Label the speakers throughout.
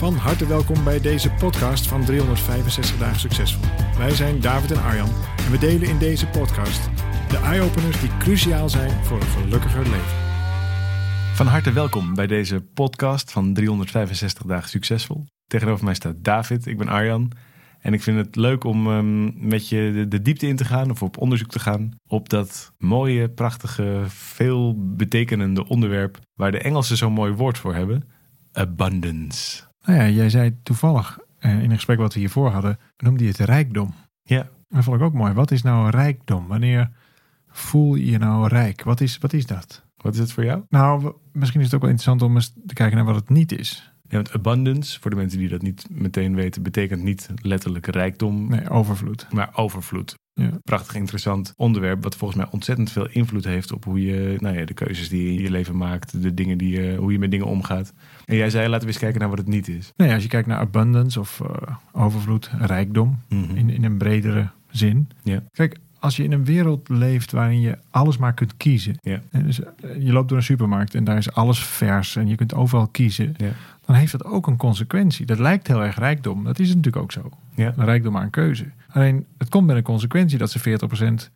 Speaker 1: Van harte welkom bij deze podcast van 365 dagen succesvol. Wij zijn David en Arjan en we delen in deze podcast de eye-openers die cruciaal zijn voor een gelukkiger leven.
Speaker 2: Van harte welkom bij deze podcast van 365 dagen succesvol. Tegenover mij staat David, ik ben Arjan. En ik vind het leuk om um, met je de, diepte in te gaan of op onderzoek te gaan op dat mooie, prachtige, veel betekenende onderwerp waar de Engelsen zo'n mooi woord voor hebben: abundance.
Speaker 1: Nou ja, jij zei toevallig eh, in een gesprek wat we hiervoor hadden, noemde je het rijkdom.
Speaker 2: Ja.
Speaker 1: Dat vond ik ook mooi. Wat is nou rijkdom? Wanneer voel je je nou rijk? Wat is, wat is dat?
Speaker 2: Wat is het voor jou?
Speaker 1: Nou, misschien is het ook wel interessant om eens te kijken naar wat het niet is.
Speaker 2: Ja, want abundance, voor de mensen die dat niet meteen weten, betekent niet letterlijk rijkdom.
Speaker 1: Nee, overvloed.
Speaker 2: Maar overvloed.
Speaker 1: Ja.
Speaker 2: Prachtig interessant onderwerp, wat volgens mij ontzettend veel invloed heeft op hoe je, nou ja, de keuzes die je in je leven maakt, de dingen die je, hoe je met dingen omgaat. En jij zei, laten we eens kijken naar wat het niet is.
Speaker 1: Nee, als je kijkt naar abundance of uh, overvloed, rijkdom, mm -hmm. in, in een bredere zin.
Speaker 2: Ja.
Speaker 1: Kijk, als je in een wereld leeft waarin je alles maar kunt kiezen.
Speaker 2: Ja.
Speaker 1: En dus, je loopt door een supermarkt en daar is alles vers en je kunt overal kiezen.
Speaker 2: Ja.
Speaker 1: Dan heeft dat ook een consequentie. Dat lijkt heel erg rijkdom. Dat is natuurlijk ook zo.
Speaker 2: Ja.
Speaker 1: Een rijkdom aan keuze. Alleen het komt met een consequentie dat ze 40%,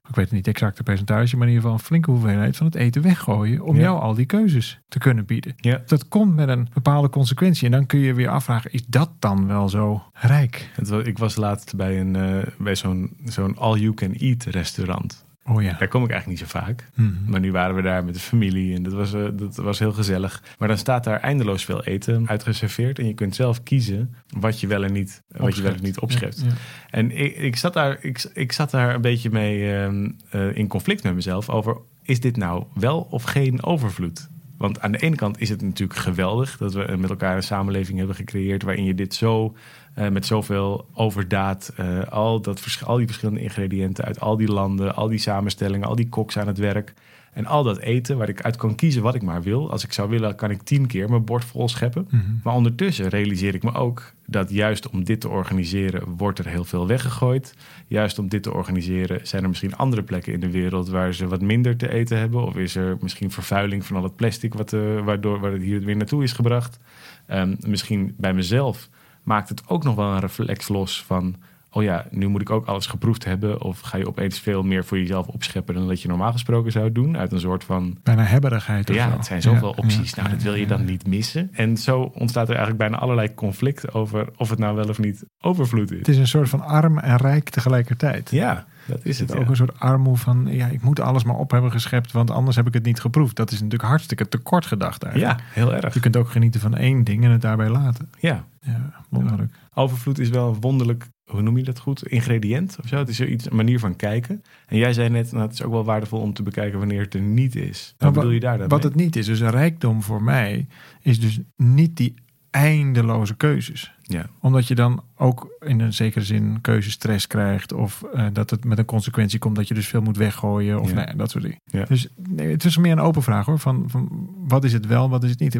Speaker 1: ik weet niet exact de percentage, maar in ieder geval een flinke hoeveelheid van het eten weggooien om
Speaker 2: Ja.
Speaker 1: jou al die keuzes te kunnen bieden.
Speaker 2: Ja.
Speaker 1: Dat komt met een bepaalde consequentie. En dan kun je weer afvragen, is dat dan wel zo rijk?
Speaker 2: Het Ik was laatst bij, een, eh, bij zo'n zo'n all-you-can-eat restaurant.
Speaker 1: Oh ja.
Speaker 2: Daar kom ik eigenlijk niet zo vaak.
Speaker 1: Mhm.
Speaker 2: Maar nu waren we daar met de familie en dat was, eh, dat was heel gezellig. Maar dan staat daar eindeloos veel eten uitgeserveerd. En je kunt zelf kiezen wat je wel en niet, wat je wel of niet opschrijft.
Speaker 1: Ja, ja.
Speaker 2: En ik, ik, zat daar, ik, ik zat daar een beetje mee ehm, eh, in conflict met mezelf over... is dit nou wel of geen overvloed? Want aan de ene kant is het natuurlijk geweldig... dat we met elkaar een samenleving hebben gecreëerd... waarin je dit zo eh, met zoveel overdaad... eh, al, dat, al die verschillende ingrediënten uit al die landen... al die samenstellingen, al die koks aan het werk... en al dat eten waar ik uit kan kiezen wat ik maar wil. Als ik zou willen, kan ik tien keer mijn bord vol scheppen.
Speaker 1: Mhm.
Speaker 2: Maar ondertussen realiseer ik me ook dat juist om dit te organiseren wordt er heel veel weggegooid. Juist om dit te organiseren zijn er misschien andere plekken in de wereld waar ze wat minder te eten hebben. Of is er misschien vervuiling van al het plastic wat, eh, waardoor waar het hier weer naartoe is gebracht. Ehm, misschien bij mezelf maakt het ook nog wel een reflex los van... oh ja, nu moet ik ook alles geproefd hebben. Of ga je opeens veel meer voor jezelf opscheppen dan dat je normaal gesproken zou doen. Uit een soort van
Speaker 1: Bijna hebberigheid of
Speaker 2: ja,
Speaker 1: zo.
Speaker 2: het zijn zoveel
Speaker 1: Ja,
Speaker 2: opties.
Speaker 1: ja,
Speaker 2: nou, dat wil je dan niet missen. En zo ontstaat er eigenlijk bijna allerlei conflict over of het nou wel of niet overvloed is.
Speaker 1: Het is een soort van arm en rijk tegelijkertijd.
Speaker 2: Ja, dat is het.
Speaker 1: Ook
Speaker 2: ja.
Speaker 1: een soort armoe van, ja, ik moet alles maar op hebben geschept, want anders heb ik het niet geproefd. Dat is natuurlijk hartstikke tekort gedacht eigenlijk.
Speaker 2: Ja, heel erg.
Speaker 1: Je kunt ook genieten van één ding en het daarbij laten.
Speaker 2: Ja,
Speaker 1: Ja, wonderlijk.
Speaker 2: overvloed is wel een wonderlijk, hoe noem je dat goed? Ingrediënt of zo. Het is zoiets, een manier van kijken. En jij zei net, nou, het is ook wel waardevol om te bekijken wanneer het er niet is. Wat
Speaker 1: Nou,
Speaker 2: bedoel je daar dan?
Speaker 1: Wat
Speaker 2: mee?
Speaker 1: het niet is, dus een rijkdom voor mij, is dus niet die eindeloze keuzes.
Speaker 2: Ja,
Speaker 1: Omdat je dan ook in een zekere zin keuzestress krijgt. Of eh, dat het met een consequentie komt dat je dus veel moet weggooien. Of
Speaker 2: Ja.
Speaker 1: nee, dat soort dingen.
Speaker 2: Ja.
Speaker 1: Dus nee, het is meer een open vraag hoor. Van, van wat is het wel, wat is het niet.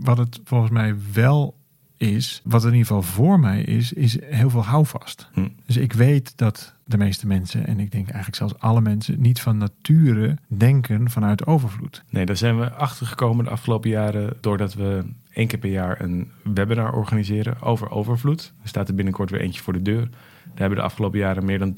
Speaker 1: Wat het volgens mij wel is, wat in ieder geval voor mij is, is heel veel houvast.
Speaker 2: Hm.
Speaker 1: Dus ik weet dat de meeste mensen, en ik denk eigenlijk zelfs alle mensen, niet van nature denken vanuit overvloed.
Speaker 2: Nee, daar zijn we achter gekomen de afgelopen jaren doordat we één keer per jaar een webinar organiseren over overvloed. Er staat er binnenkort weer eentje voor de deur. Daar hebben de afgelopen jaren meer dan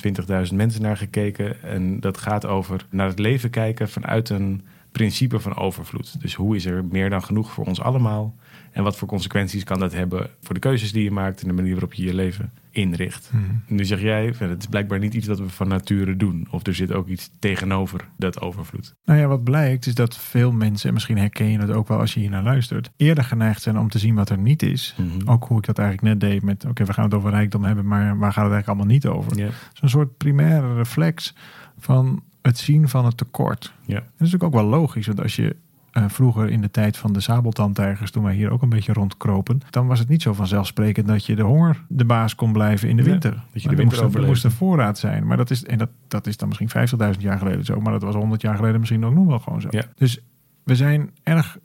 Speaker 2: 20.000 mensen naar gekeken. En dat gaat over naar het leven kijken vanuit een principe van overvloed. Dus hoe is er meer dan genoeg voor ons allemaal? En wat voor consequenties kan dat hebben voor de keuzes die je maakt en de manier waarop je je leven inricht? Nu zeg jij, het is blijkbaar niet iets dat we van nature doen. Of er zit ook iets tegenover dat overvloed.
Speaker 1: Nou ja, wat blijkt is dat veel mensen, en misschien herken je het ook wel als je hier naar luistert, eerder geneigd zijn om te zien wat er niet is.
Speaker 2: Mhm.
Speaker 1: Ook hoe ik dat eigenlijk net deed met, oké, we gaan het over rijkdom hebben, maar waar gaat het eigenlijk allemaal niet over?
Speaker 2: Ja,
Speaker 1: Zo'n soort primaire reflex van het zien van het tekort.
Speaker 2: ja,
Speaker 1: En dat is natuurlijk ook wel logisch, want als je eh, vroeger in de tijd van de sabeltandtijgers, toen wij hier ook een beetje rondkropen, dan was het niet zo vanzelfsprekend dat je de honger de baas kon blijven in de
Speaker 2: Ja,
Speaker 1: winter.
Speaker 2: dat je de winter
Speaker 1: moest, er moest een voorraad zijn. Maar dat is, en dat, dat is dan misschien 50.000 jaar geleden zo, maar dat was 100 jaar geleden misschien ook nog wel gewoon zo.
Speaker 2: Ja.
Speaker 1: Dus we zijn erg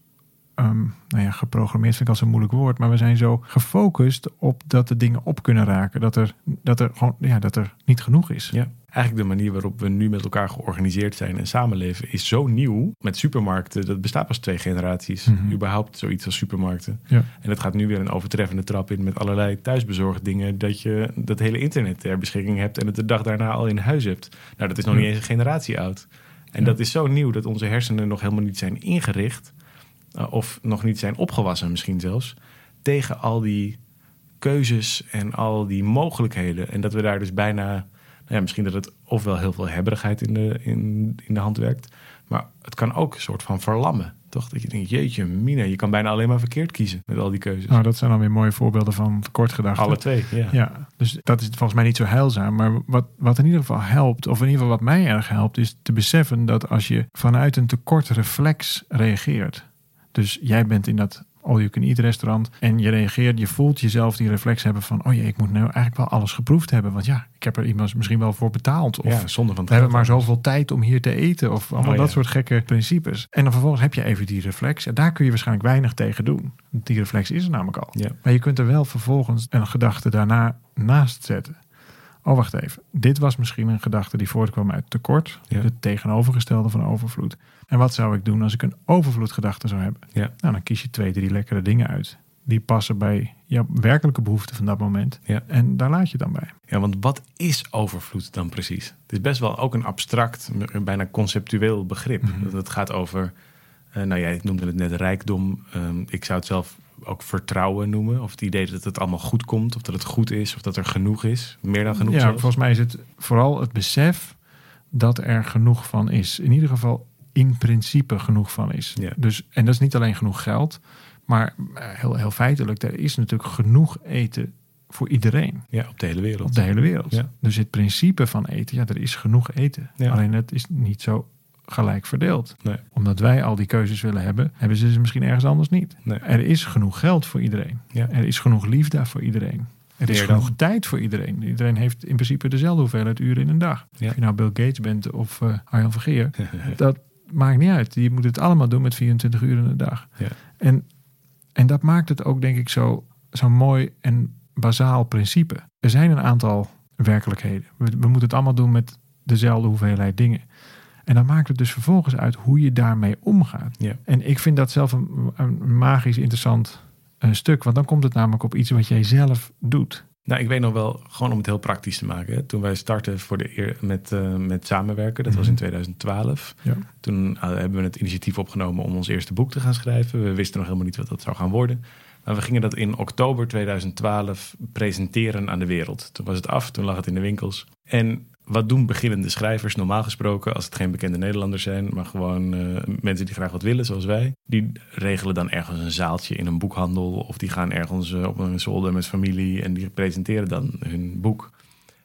Speaker 1: ehm, nou ja, geprogrammeerd vind ik als een moeilijk woord, maar we zijn zo gefocust op dat de dingen op kunnen raken, dat er, dat er gewoon, ja, dat er niet genoeg is.
Speaker 2: Ja. Eigenlijk de manier waarop we nu met elkaar georganiseerd zijn en samenleven is zo nieuw. Met supermarkten, dat bestaat pas twee generaties.
Speaker 1: Mhm.
Speaker 2: Überhaupt zoiets als supermarkten.
Speaker 1: Ja.
Speaker 2: En het gaat nu weer een overtreffende trap in met allerlei thuisbezorgd dingen. Dat je dat hele internet ter beschikking hebt en het de dag daarna al in huis hebt. Nou, dat is nog niet eens een generatie oud. En
Speaker 1: Ja.
Speaker 2: dat is zo nieuw dat onze hersenen nog helemaal niet zijn ingericht. uh, of nog niet zijn opgewassen misschien zelfs. Tegen al die keuzes en al die mogelijkheden. En dat we daar dus bijna... Ja, misschien dat het ofwel heel veel hebberigheid in de, in, in de hand werkt. Maar het kan ook een soort van verlammen. Toch? Dat je denkt, jeetje mina, je kan bijna alleen maar verkeerd kiezen met al die keuzes.
Speaker 1: Nou, dat zijn dan weer mooie voorbeelden van tekortgedachten.
Speaker 2: Alle twee, ja.
Speaker 1: Ja, dus dat is volgens mij niet zo heilzaam. Maar wat, wat in ieder geval helpt, of in ieder geval wat mij erg helpt, is te beseffen dat als je vanuit een tekort reflex reageert. Dus jij bent in dat all-you-can-eat restaurant en je reageert, je voelt jezelf die reflex hebben van, oh jee, ik moet nou eigenlijk wel alles geproefd hebben. Want ja, ik heb er iemand misschien wel voor betaald. Of
Speaker 2: ja, zonder van
Speaker 1: we hebben maar zoveel tijd om hier te eten. Of allemaal
Speaker 2: Oh,
Speaker 1: dat
Speaker 2: ja.
Speaker 1: soort gekke principes. En dan vervolgens heb je even die reflex. En daar kun je waarschijnlijk weinig tegen doen. Die reflex is er namelijk al.
Speaker 2: Ja.
Speaker 1: Maar je kunt er wel vervolgens een gedachte daarna naast zetten. Oh, wacht even. Dit was misschien een gedachte die voortkwam uit tekort.
Speaker 2: Ja.
Speaker 1: Het tegenovergestelde van overvloed. En wat zou ik doen als ik een overvloedgedachte zou hebben?
Speaker 2: Ja.
Speaker 1: Nou, dan kies je twee, drie lekkere dingen uit. Die passen bij jouw werkelijke behoeften van dat moment.
Speaker 2: Ja.
Speaker 1: En daar laat je dan bij.
Speaker 2: Ja, want wat is overvloed dan precies? Het is best wel ook een abstract, bijna conceptueel begrip.
Speaker 1: Mhm.
Speaker 2: Het gaat over, eh, nou jij noemde het net rijkdom. Ehm, ik zou het zelf ook vertrouwen noemen. Of het idee dat het allemaal goed komt, of dat het goed is, of dat er genoeg is. Meer dan genoeg
Speaker 1: Ja,
Speaker 2: zelfs.
Speaker 1: volgens mij is het vooral het besef dat er genoeg van is. In ieder geval in principe genoeg van is.
Speaker 2: Ja.
Speaker 1: Dus, en dat is niet alleen genoeg geld, maar eh, heel, heel feitelijk, er is natuurlijk genoeg eten voor iedereen
Speaker 2: Ja, op de hele wereld.
Speaker 1: op de hele wereld.
Speaker 2: Ja.
Speaker 1: Dus het principe van eten, ja, er is genoeg eten.
Speaker 2: Ja.
Speaker 1: Alleen het is niet zo gelijk verdeeld.
Speaker 2: Nee.
Speaker 1: Omdat wij al die keuzes willen hebben, hebben ze ze misschien ergens anders niet.
Speaker 2: Nee.
Speaker 1: Er is genoeg geld voor iedereen.
Speaker 2: Ja.
Speaker 1: Er is genoeg liefde voor iedereen. Er is
Speaker 2: dan.
Speaker 1: genoeg tijd voor iedereen. Iedereen heeft in principe dezelfde hoeveelheid uren in een dag.
Speaker 2: Ja.
Speaker 1: Of je nou Bill Gates bent of eh Arjan Vergeer. dat maakt niet uit. Je moet het allemaal doen met 24 uur in een dag.
Speaker 2: Ja.
Speaker 1: En, en dat maakt het ook denk ik zo, zo mooi en bazaal principe. Er zijn een aantal werkelijkheden. We, we moeten het allemaal doen met dezelfde hoeveelheid dingen. En dan maakt het dus vervolgens uit hoe je daarmee omgaat.
Speaker 2: Ja.
Speaker 1: En ik vind dat zelf een, een magisch interessant eh, stuk. Want dan komt het namelijk op iets wat jij zelf doet.
Speaker 2: Nou, ik weet nog wel, gewoon om het heel praktisch te maken. Hè. Toen wij startten voor de eer, met, eh, met samenwerken, dat was in 2012.
Speaker 1: Ja.
Speaker 2: Toen eh, hebben we het initiatief opgenomen om ons eerste boek te gaan schrijven. We wisten nog helemaal niet wat dat zou gaan worden. Maar we gingen dat in oktober 2012 presenteren aan de wereld. Toen was het af, toen lag het in de winkels. En wat doen beginnende schrijvers normaal gesproken, als het geen bekende Nederlanders zijn, maar gewoon eh, mensen die graag wat willen, zoals wij? Die regelen dan ergens een zaaltje in een boekhandel of die gaan ergens eh, op een zolder met familie en die presenteren dan hun boek.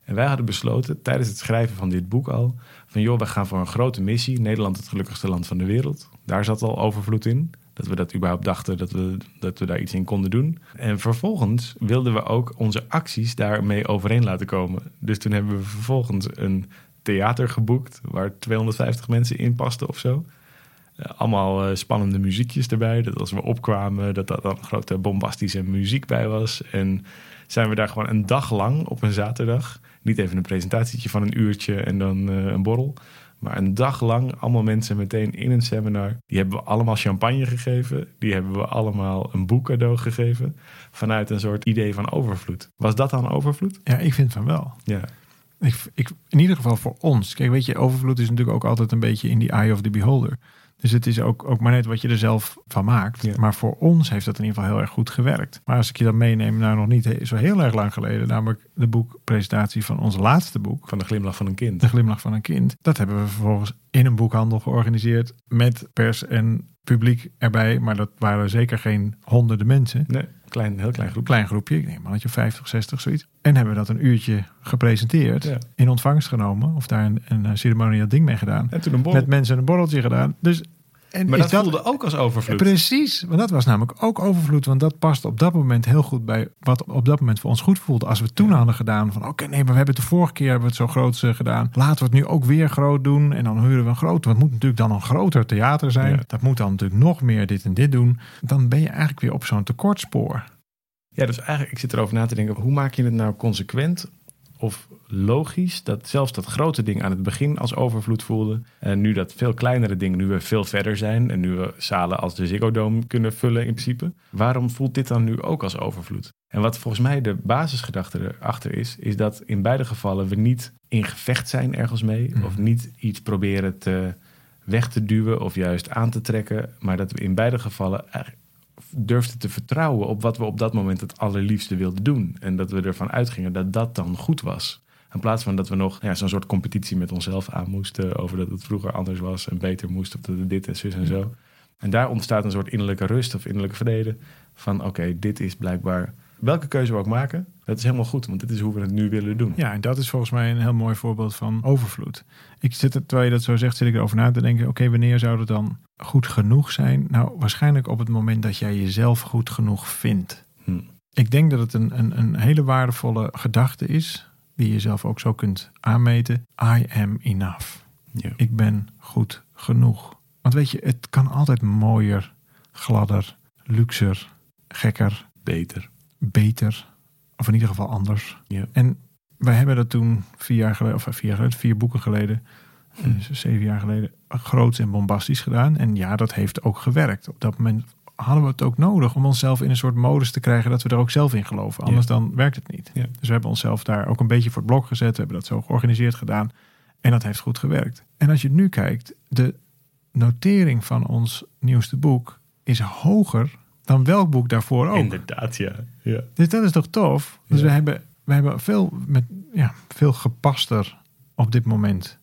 Speaker 2: En wij hadden besloten tijdens het schrijven van dit boek al: van joh, we gaan voor een grote missie. Nederland, het gelukkigste land van de wereld. Daar zat al overvloed in. Dat we dat überhaupt dachten dat we, dat we daar iets in konden doen. En vervolgens wilden we ook onze acties daarmee overeen laten komen. Dus toen hebben we vervolgens een theater geboekt waar 250 mensen in pasten of zo. Eh, allemaal eh, spannende muziekjes erbij. Dat als we opkwamen, dat daar dan grote bombastische muziek bij was. En zijn we daar gewoon een dag lang op een zaterdag. Niet even een presentatietje van een uurtje en dan eh, een borrel. Maar een dag lang allemaal mensen meteen in een seminar. Die hebben we allemaal champagne gegeven. Die hebben we allemaal een boek cadeau gegeven. Vanuit een soort idee van overvloed. Was dat dan overvloed?
Speaker 1: Ja, ik vind van wel.
Speaker 2: Ja.
Speaker 1: Ik, ik, in ieder geval voor ons. Kijk, weet je, overvloed is natuurlijk ook altijd een beetje in die eye of the beholder. Dus het is ook, ook maar net wat je er zelf van maakt.
Speaker 2: Ja.
Speaker 1: Maar voor ons heeft dat in ieder geval heel erg goed gewerkt. Maar als ik je dat meeneem naar nog niet zo heel erg lang geleden, namelijk de boekpresentatie van ons laatste boek,
Speaker 2: Van de glimlach van een kind.
Speaker 1: De Glimlach van een Kind. Dat hebben we vervolgens in een boekhandel georganiseerd met pers en publiek erbij. Maar dat waren zeker geen honderden mensen.
Speaker 2: Nee, klein, heel klein groep.
Speaker 1: klein groepje, ik denk maar dat je 50, 60, zoiets. En hebben we dat een uurtje gepresenteerd,
Speaker 2: Ja.
Speaker 1: in ontvangst genomen. Of daar een, een ceremonieel ding mee gedaan.
Speaker 2: En toen een borrel.
Speaker 1: Met mensen een borreltje gedaan. Dus En
Speaker 2: Maar dat,
Speaker 1: dat
Speaker 2: voelde ook als overvloed.
Speaker 1: Precies, want dat was namelijk ook overvloed. Want dat past op dat moment heel goed bij wat op dat moment voor ons goed voelde. Als we toen hadden gedaan van oké, nee, maar we hebben het de vorige keer hebben we het zo groot eh, gedaan. Laten we het nu ook weer groot doen. En dan huren we een groot. Want het moet natuurlijk dan een groter theater zijn.
Speaker 2: Ja.
Speaker 1: Dat moet dan natuurlijk nog meer dit en dit doen. Dan ben je eigenlijk weer op zo'n tekortspoor.
Speaker 2: Ja, dus eigenlijk, ik zit erover na te denken, hoe maak je het nou consequent of logisch dat zelfs dat grote ding aan het begin als overvloed voelde. En nu dat veel kleinere ding, nu we veel verder zijn en nu we zalen als de Ziggo Dome kunnen vullen in principe. Waarom voelt dit dan nu ook als overvloed? En wat volgens mij de basisgedachte erachter is, is dat in beide gevallen we niet in gevecht zijn ergens mee.
Speaker 1: Mhm.
Speaker 2: Of niet iets proberen te weg te duwen of juist aan te trekken. Maar dat we in beide gevallen durfden te vertrouwen op wat we op dat moment het allerliefste wilden doen. En dat we ervan uitgingen dat dat dan goed was. In plaats van dat we nog ja, zo'n soort competitie met onszelf aan moesten over dat het vroeger anders was en beter moest of dat het dit en zus en zo. En daar ontstaat een soort innerlijke rust of innerlijke vrede van oké, dit is blijkbaar welke keuze we ook maken. Dat is helemaal goed, want dit is hoe we het nu willen doen.
Speaker 1: Ja, en dat is volgens mij een heel mooi voorbeeld van overvloed. Ik zit er, terwijl je dat zo zegt, zit ik erover na te denken. Oké, wanneer zou het dan goed genoeg zijn? Nou, waarschijnlijk op het moment dat jij jezelf goed genoeg vindt.
Speaker 2: Hm.
Speaker 1: Ik denk dat het een, een, een hele waardevolle gedachte is, die je zelf ook zo kunt aanmeten. I am enough.
Speaker 2: Ja.
Speaker 1: Ik ben goed genoeg. Want weet je, het kan altijd mooier, gladder, luxer, gekker,
Speaker 2: Beter.
Speaker 1: Beter. Of in ieder geval anders.
Speaker 2: Ja.
Speaker 1: En wij hebben dat toen vier jaar geleden, of vier jaar geleden, vier boeken geleden,
Speaker 2: Hm.
Speaker 1: eh, zeven jaar geleden, groots en bombastisch gedaan. En ja, dat heeft ook gewerkt. Op dat moment hadden we het ook nodig om onszelf in een soort modus te krijgen dat we er ook zelf in geloven. Anders dan werkt het niet.
Speaker 2: Ja.
Speaker 1: Dus we hebben onszelf daar ook een beetje voor het blok gezet. We hebben dat zo georganiseerd gedaan. En dat heeft goed gewerkt. En als je nu kijkt, de notering van ons nieuwste boek is hoger dan welk boek daarvoor ook.
Speaker 2: Inderdaad, ja. ja.
Speaker 1: Dus dat is toch tof? Dus
Speaker 2: Ja.
Speaker 1: we, hebben, we hebben veel, met, ja, veel gepaster op dit moment.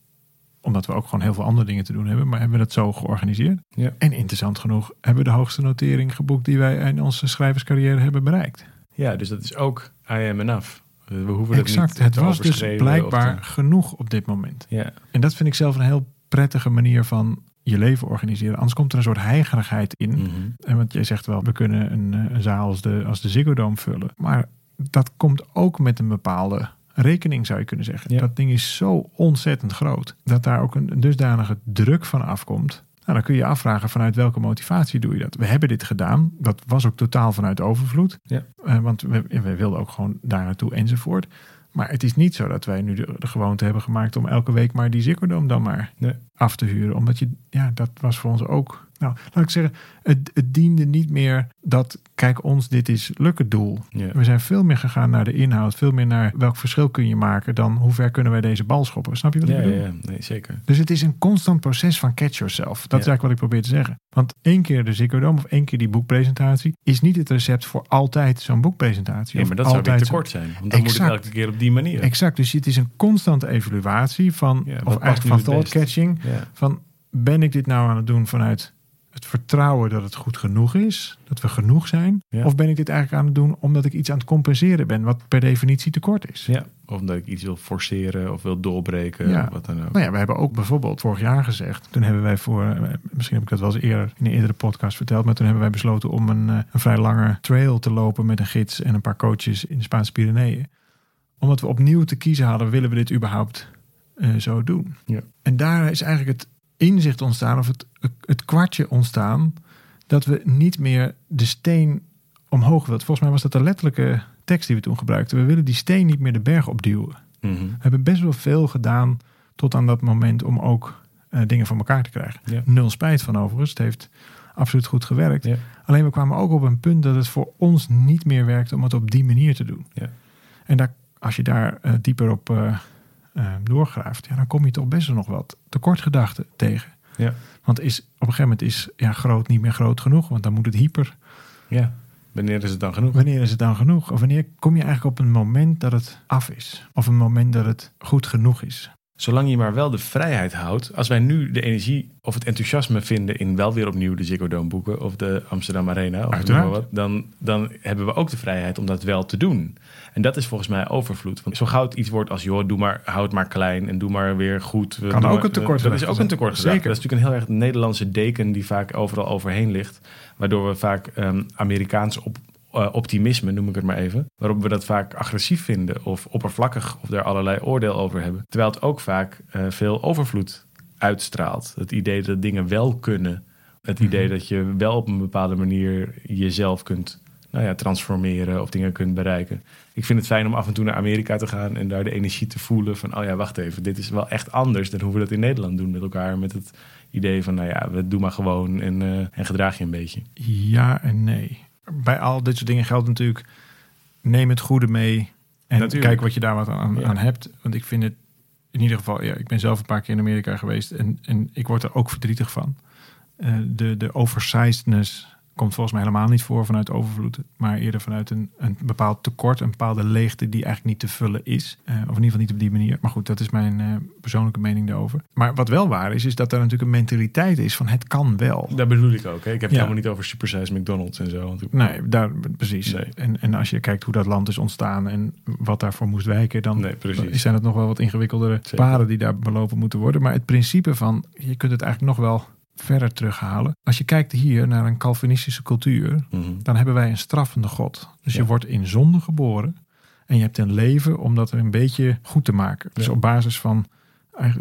Speaker 1: Omdat we ook gewoon heel veel andere dingen te doen hebben. Maar hebben we dat zo georganiseerd.
Speaker 2: Ja.
Speaker 1: En interessant genoeg hebben we de hoogste notering geboekt die wij in onze schrijverscarrière hebben bereikt.
Speaker 2: Ja, dus dat is ook I am enough. We hoeven het
Speaker 1: exact.
Speaker 2: niet
Speaker 1: Het
Speaker 2: te
Speaker 1: was dus blijkbaar
Speaker 2: te-
Speaker 1: genoeg op dit moment.
Speaker 2: Ja,
Speaker 1: En dat vind ik zelf een heel prettige manier van je leven organiseren. Anders komt er een soort heigerigheid in.
Speaker 2: Mhm.
Speaker 1: En want jij zegt wel, we kunnen een, eh, een zaal als de, als de Ziggo Dome vullen. Maar dat komt ook met een bepaalde rekening, zou je kunnen zeggen.
Speaker 2: Ja.
Speaker 1: Dat ding is zo ontzettend groot. Dat daar ook een dusdanige druk van afkomt. Nou, dan kun je je afvragen vanuit welke motivatie doe je dat. We hebben dit gedaan. Dat was ook totaal vanuit overvloed.
Speaker 2: Ja.
Speaker 1: Eh, want we, we wilden ook gewoon daar naartoe enzovoort. Maar het is niet zo dat wij nu de, de gewoonte hebben gemaakt om elke week maar die Ziggo Dome dan maar
Speaker 2: Nee.
Speaker 1: af te huren. Omdat je, ja, dat was voor ons ook. Nou, laat ik zeggen, het, het diende niet meer dat, kijk ons, dit is lukken doel. We zijn veel meer gegaan naar de inhoud, veel meer naar welk verschil kun je maken dan hoe ver kunnen wij deze bal schoppen. Snap je wat
Speaker 2: Ja,
Speaker 1: ik bedoel?
Speaker 2: ja, nee, zeker.
Speaker 1: Dus het is een constant proces van catch yourself. Dat is eigenlijk wat ik probeer te zeggen. Want één keer de Ziggo Dome of één keer die boekpresentatie is niet het recept voor altijd zo'n boekpresentatie. Of
Speaker 2: maar dat zou weer
Speaker 1: altijd
Speaker 2: te kort zijn. Want dan moet het elke keer op die manier.
Speaker 1: Exact, dus het is een constante evaluatie van,
Speaker 2: Ja,
Speaker 1: of eigenlijk van thought catching.
Speaker 2: Ja.
Speaker 1: Van ben ik dit nou aan het doen vanuit het vertrouwen dat het goed genoeg is, dat we genoeg zijn?
Speaker 2: Ja.
Speaker 1: Of ben ik dit eigenlijk aan het doen omdat ik iets aan het compenseren ben, wat per definitie tekort is?
Speaker 2: ja, of omdat ik iets wil forceren of wil doorbreken.
Speaker 1: Ja.
Speaker 2: Wat dan ook.
Speaker 1: Nou ja, we hebben ook bijvoorbeeld vorig jaar gezegd, toen hebben wij voor, eh, misschien heb ik dat wel eens eerder in een eerdere podcast verteld, maar toen hebben wij besloten om een, eh, een vrij lange trail te lopen met een gids en een paar coaches in de Spaanse Pyreneeën. Omdat we opnieuw te kiezen hadden, willen we dit überhaupt eh, zo doen?
Speaker 2: Ja.
Speaker 1: En daar is eigenlijk het inzicht ontstaan, of het, het kwartje ontstaan, dat we niet meer de steen omhoog wilden. Volgens mij was dat de letterlijke tekst die we toen gebruikten. We willen die steen niet meer de berg opduwen.
Speaker 2: Mhm.
Speaker 1: We hebben best wel veel gedaan tot aan dat moment om ook eh, dingen van elkaar te krijgen.
Speaker 2: Ja.
Speaker 1: Nul spijt van overigens. Het heeft absoluut goed gewerkt.
Speaker 2: Ja.
Speaker 1: Alleen we kwamen ook op een punt dat het voor ons niet meer werkt om het op die manier te doen.
Speaker 2: Ja.
Speaker 1: En daar, als je daar eh, dieper op eh, eh, doorgraaft, ja, dan kom je toch best wel nog wat tekortgedachten tegen.
Speaker 2: Ja.
Speaker 1: Want is, op een gegeven moment is ja, groot niet meer groot genoeg, want dan moet het hyper.
Speaker 2: ja, wanneer is het dan genoeg?
Speaker 1: Wanneer is het dan genoeg? Of wanneer kom je eigenlijk op een moment dat het af is? Of een moment dat het goed genoeg is?
Speaker 2: Zolang je maar wel de vrijheid houdt. Als wij nu de energie of het enthousiasme vinden in wel weer opnieuw de Ziggo Dome boeken of de Amsterdam Arena, of noem maar wat, dan, dan hebben we ook de vrijheid om dat wel te doen. En dat is volgens mij overvloed. Want zo gauw het iets wordt als, joh, doe maar, houd maar klein en doe maar weer goed.
Speaker 1: Kan ook
Speaker 2: maar-
Speaker 1: een tekort
Speaker 2: Dat is ook een tekort
Speaker 1: Zeker.
Speaker 2: Dat is natuurlijk een heel erg Nederlandse deken die vaak overal overheen ligt. Waardoor we vaak ehm, Amerikaans op, eh, optimisme, noem ik het maar even. Waarop we dat vaak agressief vinden of oppervlakkig of daar allerlei oordeel over hebben. Terwijl het ook vaak eh, veel overvloed uitstraalt. Het idee dat dingen wel kunnen. Het idee dat je wel op een bepaalde manier jezelf kunt nou ja, transformeren of dingen kunt bereiken. Ik vind het fijn om af en toe naar Amerika te gaan en daar de energie te voelen van, oh ja, wacht even, dit is wel echt anders dan hoe we dat in Nederland doen met elkaar. Met het idee van, nou ja, we doen maar gewoon en, eh, en gedraag je een beetje.
Speaker 1: Ja en nee. Bij al dit soort dingen geldt natuurlijk, neem het goede mee en
Speaker 2: Natuurlijk.
Speaker 1: kijk wat je daar wat aan,
Speaker 2: Ja.
Speaker 1: aan hebt. Want ik vind het in ieder geval, ja, ik ben zelf een paar keer in Amerika geweest en, en ik word er ook verdrietig van. Eh, de, de oversizedness komt volgens mij helemaal niet voor vanuit overvloed, maar eerder vanuit een, een bepaald tekort, een bepaalde leegte die eigenlijk niet te vullen is. Eh, of in ieder geval niet op die manier. Maar goed, dat is mijn eh, persoonlijke mening daarover. Maar wat wel waar is, is dat er natuurlijk een mentaliteit is van het kan wel.
Speaker 2: Dat bedoel ik ook. Hè? Ik heb het
Speaker 1: Ja.
Speaker 2: helemaal niet over supersize McDonald's en zo. Want ik-
Speaker 1: Nee, daar, precies.
Speaker 2: Nee.
Speaker 1: En, en als je kijkt hoe dat land is ontstaan en wat daarvoor moest wijken, dan
Speaker 2: Nee,
Speaker 1: zijn het nog wel wat ingewikkeldere
Speaker 2: Zeker.
Speaker 1: paden die daar belopen moeten worden. Maar het principe van, je kunt het eigenlijk nog wel verder terughalen. Als je kijkt hier naar een Calvinistische cultuur,
Speaker 2: Mhm.
Speaker 1: dan hebben wij een straffende God. Dus je wordt in zonde geboren en je hebt een leven om dat een beetje goed te maken. Dus
Speaker 2: Ja.
Speaker 1: op basis van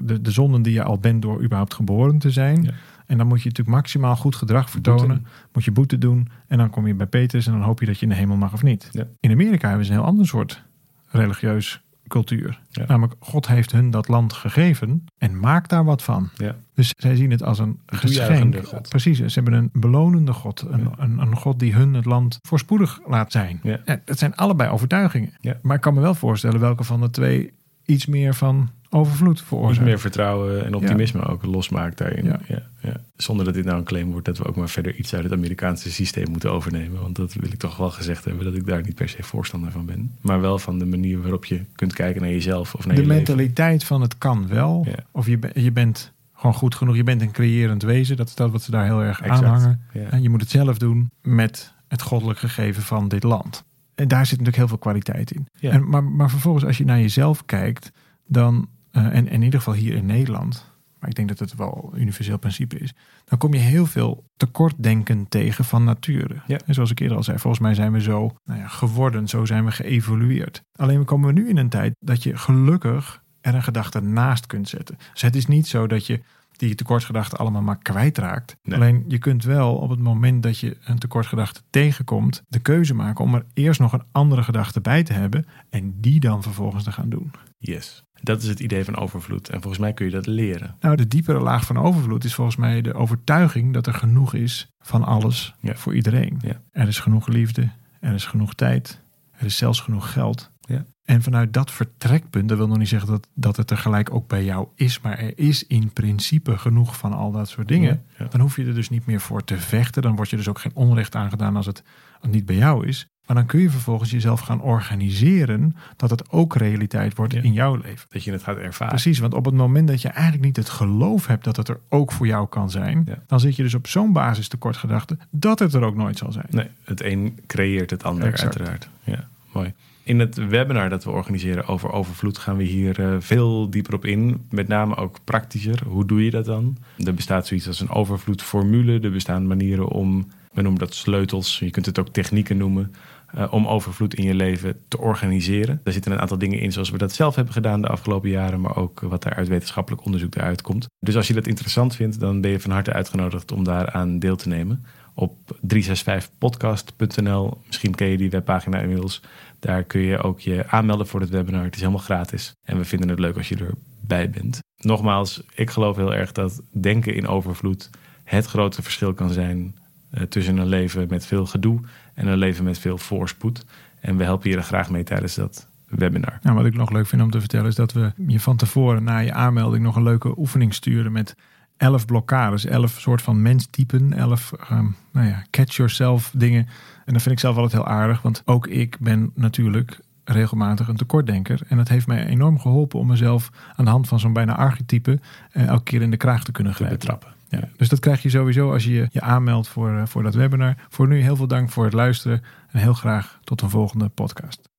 Speaker 1: de, de zonden die je al bent door überhaupt geboren te zijn.
Speaker 2: Ja.
Speaker 1: En dan moet je natuurlijk maximaal goed gedrag vertonen.
Speaker 2: Boete.
Speaker 1: Moet je boete doen. En dan kom je bij Petrus en dan hoop je dat je in de hemel mag of niet. In Amerika hebben ze een heel ander soort religieus cultuur.
Speaker 2: Ja.
Speaker 1: Namelijk, God heeft hun dat land gegeven en maakt daar wat van.
Speaker 2: Ja.
Speaker 1: Dus zij zien het als een geschenk. Precies, ze hebben een belonende God. Een,
Speaker 2: Ja.
Speaker 1: een, een God die hun het land voorspoedig laat zijn. Dat zijn allebei overtuigingen.
Speaker 2: Ja.
Speaker 1: Maar ik kan me wel voorstellen welke van de twee iets meer van overvloed
Speaker 2: Iets
Speaker 1: veroorzaakt.
Speaker 2: meer vertrouwen en optimisme ook losmaakt daarin.
Speaker 1: Ja.
Speaker 2: Ja. Zonder dat dit nou een claim wordt dat we ook maar verder iets uit het Amerikaanse systeem moeten overnemen. Want dat wil ik toch wel gezegd hebben dat ik daar niet per se voorstander van ben. Maar wel van de manier waarop je kunt kijken naar jezelf of naar
Speaker 1: de
Speaker 2: je leven.
Speaker 1: mentaliteit van het kan wel. Of je, je bent gewoon goed genoeg. Je bent een creërend wezen. Dat is dat wat ze daar heel erg
Speaker 2: Exact.
Speaker 1: aanhangen. En je moet het zelf doen met het goddelijk gegeven van dit land. En daar zit natuurlijk heel veel kwaliteit in. En, maar, maar vervolgens als je naar jezelf kijkt, dan, en, en in ieder geval hier in Nederland, maar ik denk dat het wel een universeel principe is, dan kom je heel veel tekortdenken tegen van nature.
Speaker 2: Ja.
Speaker 1: En zoals ik eerder al zei, volgens mij zijn we zo nou ja, geworden, zo zijn we geëvolueerd. Alleen we komen nu in een tijd dat je gelukkig er een gedachte naast kunt zetten. Dus het is niet zo dat je die tekortgedachten allemaal maar kwijtraakt.
Speaker 2: Nee.
Speaker 1: Alleen je kunt wel op het moment dat je een tekortgedachte tegenkomt, de keuze maken om er eerst nog een andere gedachte bij te hebben en die dan vervolgens te gaan doen.
Speaker 2: Yes. Dat is het idee van overvloed. En volgens mij kun je dat leren.
Speaker 1: Nou, de diepere laag van overvloed is volgens mij de overtuiging dat er genoeg is van alles
Speaker 2: Ja.
Speaker 1: voor iedereen.
Speaker 2: Ja.
Speaker 1: Er is genoeg liefde, er is genoeg tijd, er is zelfs genoeg geld.
Speaker 2: Ja.
Speaker 1: En vanuit dat vertrekpunt, dat wil nog niet zeggen dat, dat het tegelijk ook bij jou is, maar er is in principe genoeg van al dat soort dingen. Dan hoef je er dus niet meer voor te vechten. Dan word je dus ook geen onrecht aangedaan als het niet bij jou is. Maar dan kun je vervolgens jezelf gaan organiseren dat het ook realiteit wordt
Speaker 2: Ja.
Speaker 1: in jouw leven.
Speaker 2: Dat je het gaat ervaren.
Speaker 1: Precies, want op het moment dat je eigenlijk niet het geloof hebt dat het er ook voor jou kan zijn,
Speaker 2: Ja.
Speaker 1: dan zit je dus op zo'n basis tekortgedachte dat het er ook nooit zal zijn.
Speaker 2: Nee, het een creëert het ander
Speaker 1: Exact.
Speaker 2: uiteraard. Ja, mooi. In het webinar dat we organiseren over overvloed gaan we hier eh, veel dieper op in. Met name ook praktischer. Hoe doe je dat dan? Er bestaat zoiets als een overvloedformule. Er bestaan manieren om, we noemen dat sleutels. Je kunt het ook technieken noemen. eh, om overvloed in je leven te organiseren. Daar zitten een aantal dingen in zoals we dat zelf hebben gedaan de afgelopen jaren. Maar ook wat daar uit wetenschappelijk onderzoek eruit komt. Dus als je dat interessant vindt, dan ben je van harte uitgenodigd om daaraan deel te nemen op 365podcast.nl. Misschien ken je die webpagina inmiddels. Daar kun je ook je aanmelden voor het webinar. Het is helemaal gratis. En we vinden het leuk als je erbij bent. Nogmaals, ik geloof heel erg dat denken in overvloed het grote verschil kan zijn tussen een leven met veel gedoe en een leven met veel voorspoed. En we helpen je er graag mee tijdens dat webinar.
Speaker 1: Nou, wat ik nog leuk vind om te vertellen is dat we je van tevoren na je aanmelding nog een leuke oefening sturen met elf blokkades, elf soort van menstypen, elf ehm, nou ja, catch yourself dingen. En dat vind ik zelf altijd heel aardig, want ook ik ben natuurlijk regelmatig een tekortdenker. En dat heeft mij enorm geholpen om mezelf aan de hand van zo'n bijna archetype eh, elke keer in de kraag te kunnen
Speaker 2: Te betrappen.
Speaker 1: Ja, dus dat krijg je sowieso als je je, aanmeldt voor, eh, voor dat webinar. Voor nu heel veel dank voor het luisteren en heel graag tot een volgende podcast.